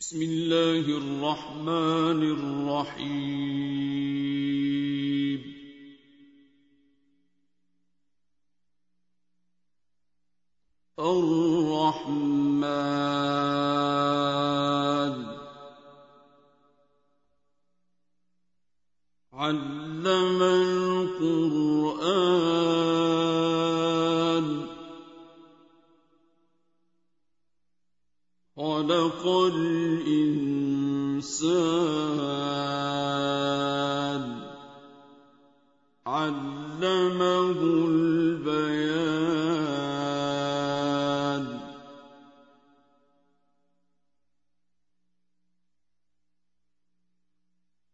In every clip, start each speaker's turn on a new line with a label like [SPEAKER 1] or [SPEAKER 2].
[SPEAKER 1] بسم الله الرحمن الرحيم. الرحمن. علم خلق الإنسان. علمه البيان.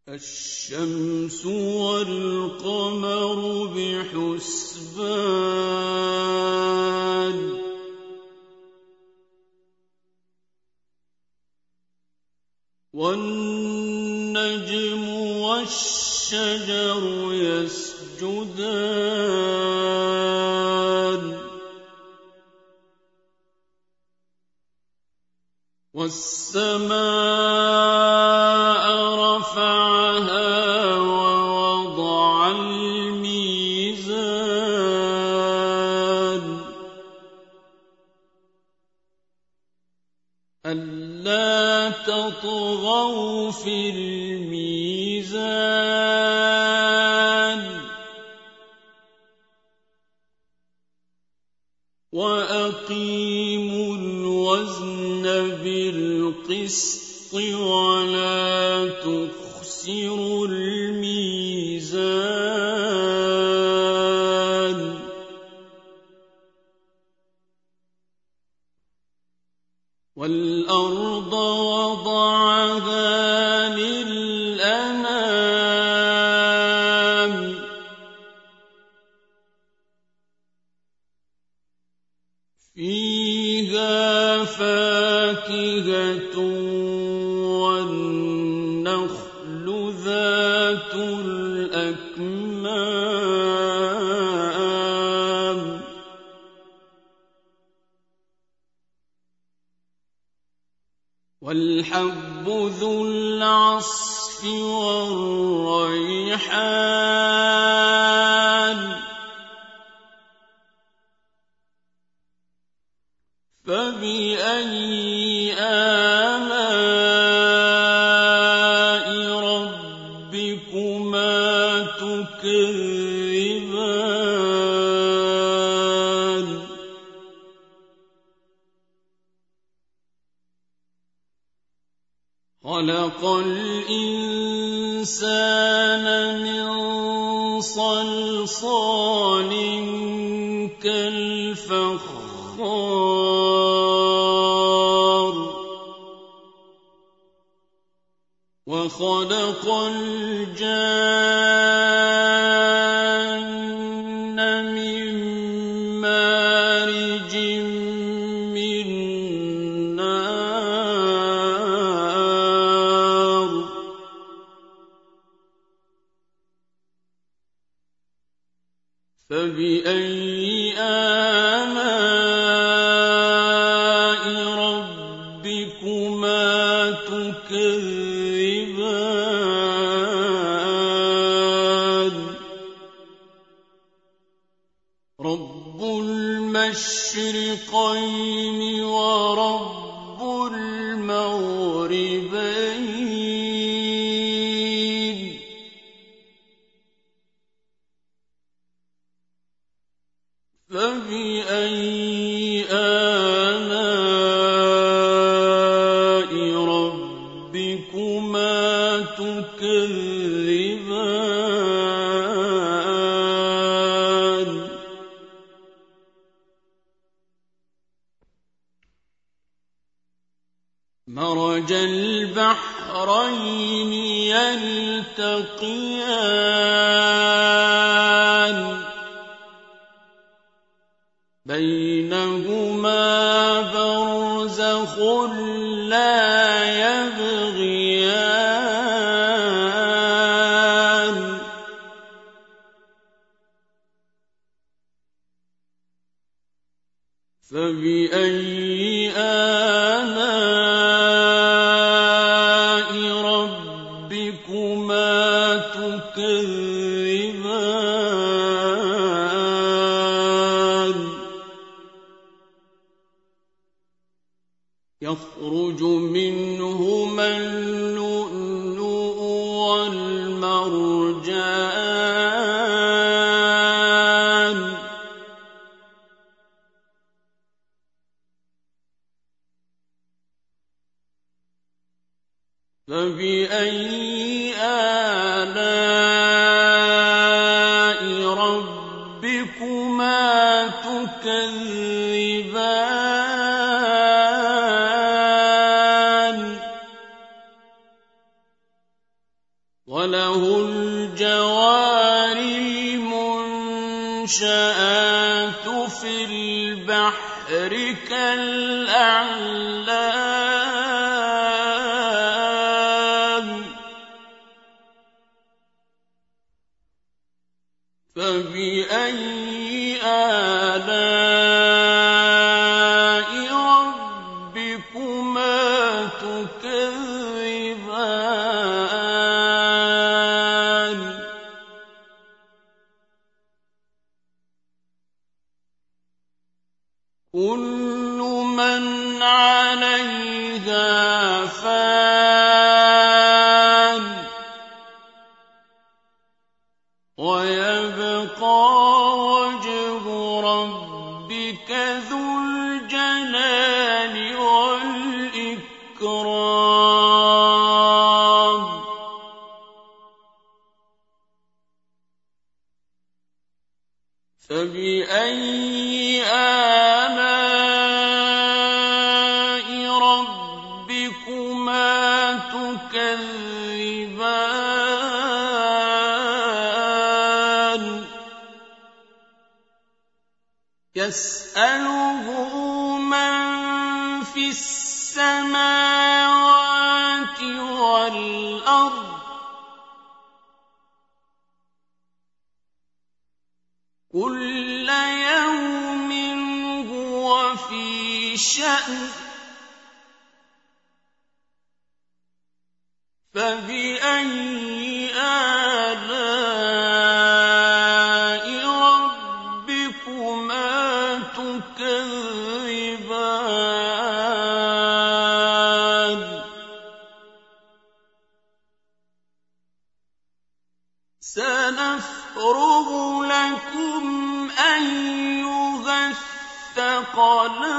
[SPEAKER 1] الشمس والقمر بحسبان. والنجم والشجر يسجدان والسماء رفعها ووضع الميزان ألا تطغوا في الميزان وأقيموا الوزن بالقسط ولا تخسروا الميزان والأرض وضعها والحب ذو العصف والريحان. فبأي وخلق الجان المشرقين ورب المغربين. يلتقيان بينهما يخرج منهما النور السَّاءَةُ فِي الْبَحْرِ كَالْأَعْلَامِ. ويا يسأله من في السماوات والأرض. كل يوم هو في شأن. يكره لكم أيها الثقلان.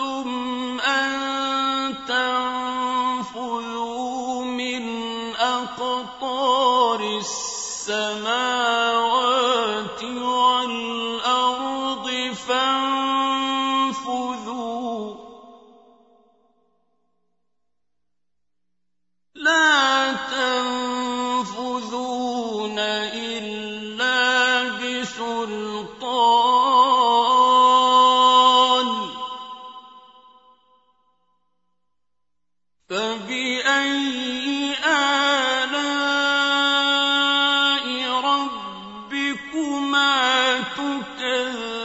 [SPEAKER 1] أَنتُمْ ربكما تكذبان.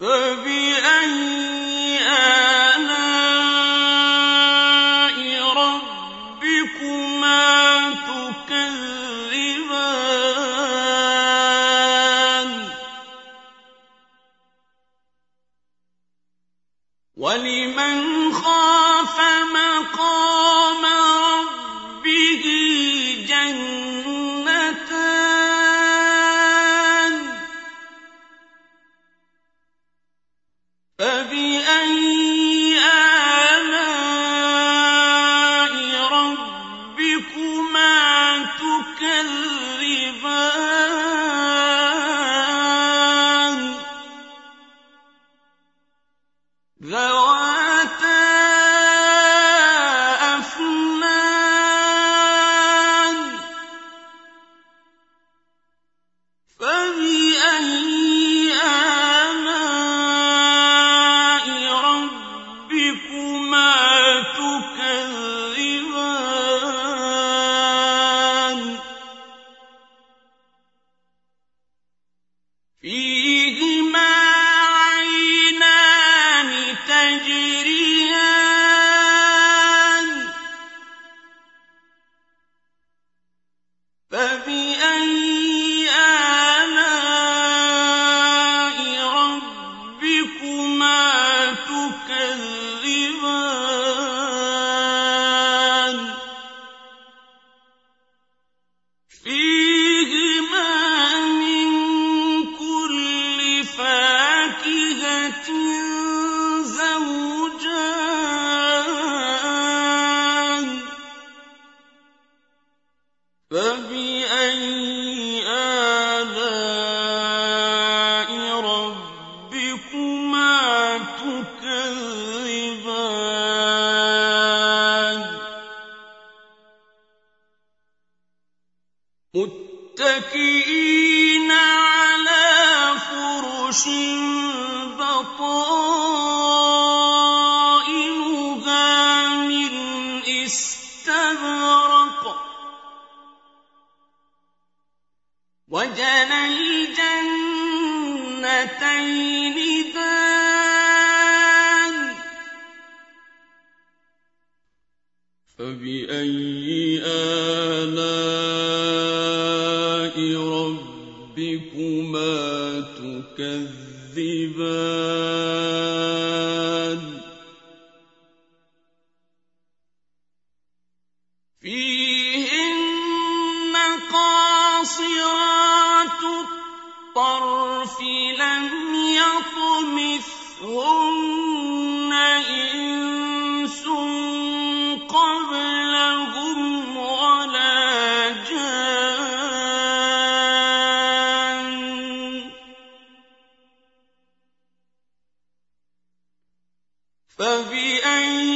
[SPEAKER 1] فَبِأَيِّ فَبِأَيِّ فَبِأَيِّ آلَاءِ فبأي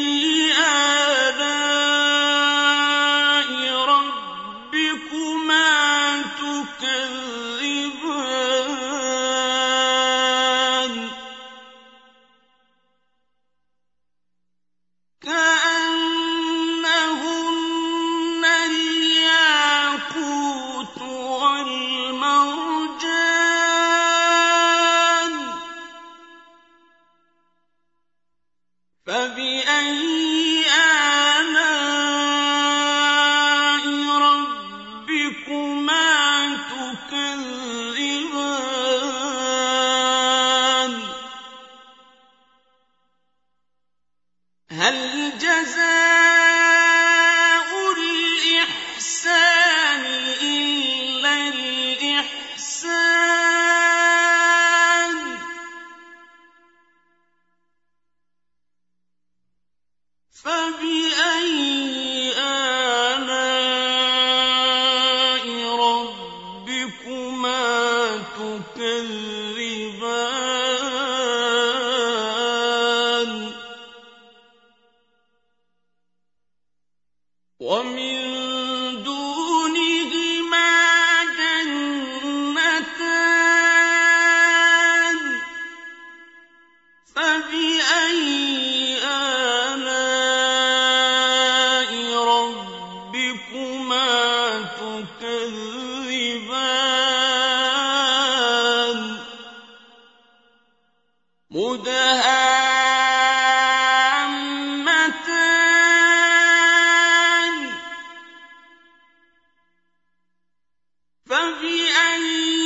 [SPEAKER 1] فبأي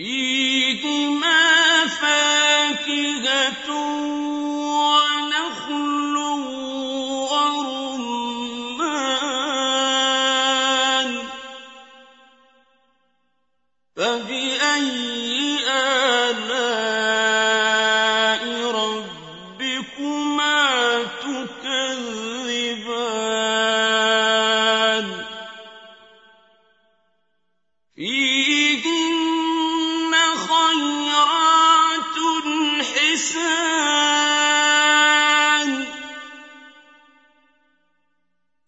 [SPEAKER 1] في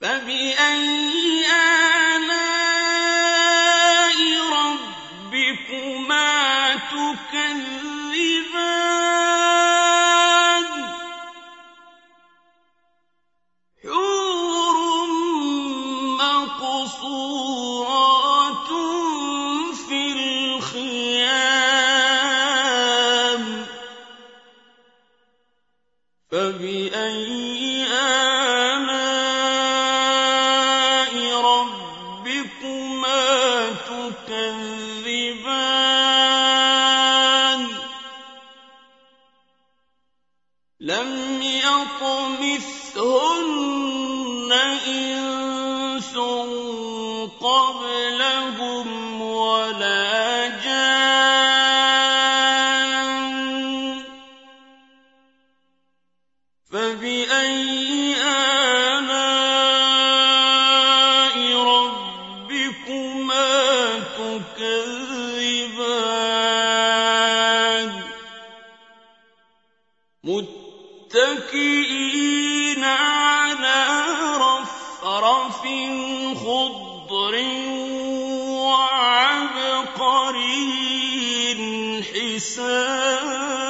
[SPEAKER 1] فبأي لم يطمثهن إنس قبلهم وَعَبْقَرِيٍّ حِسَانٍ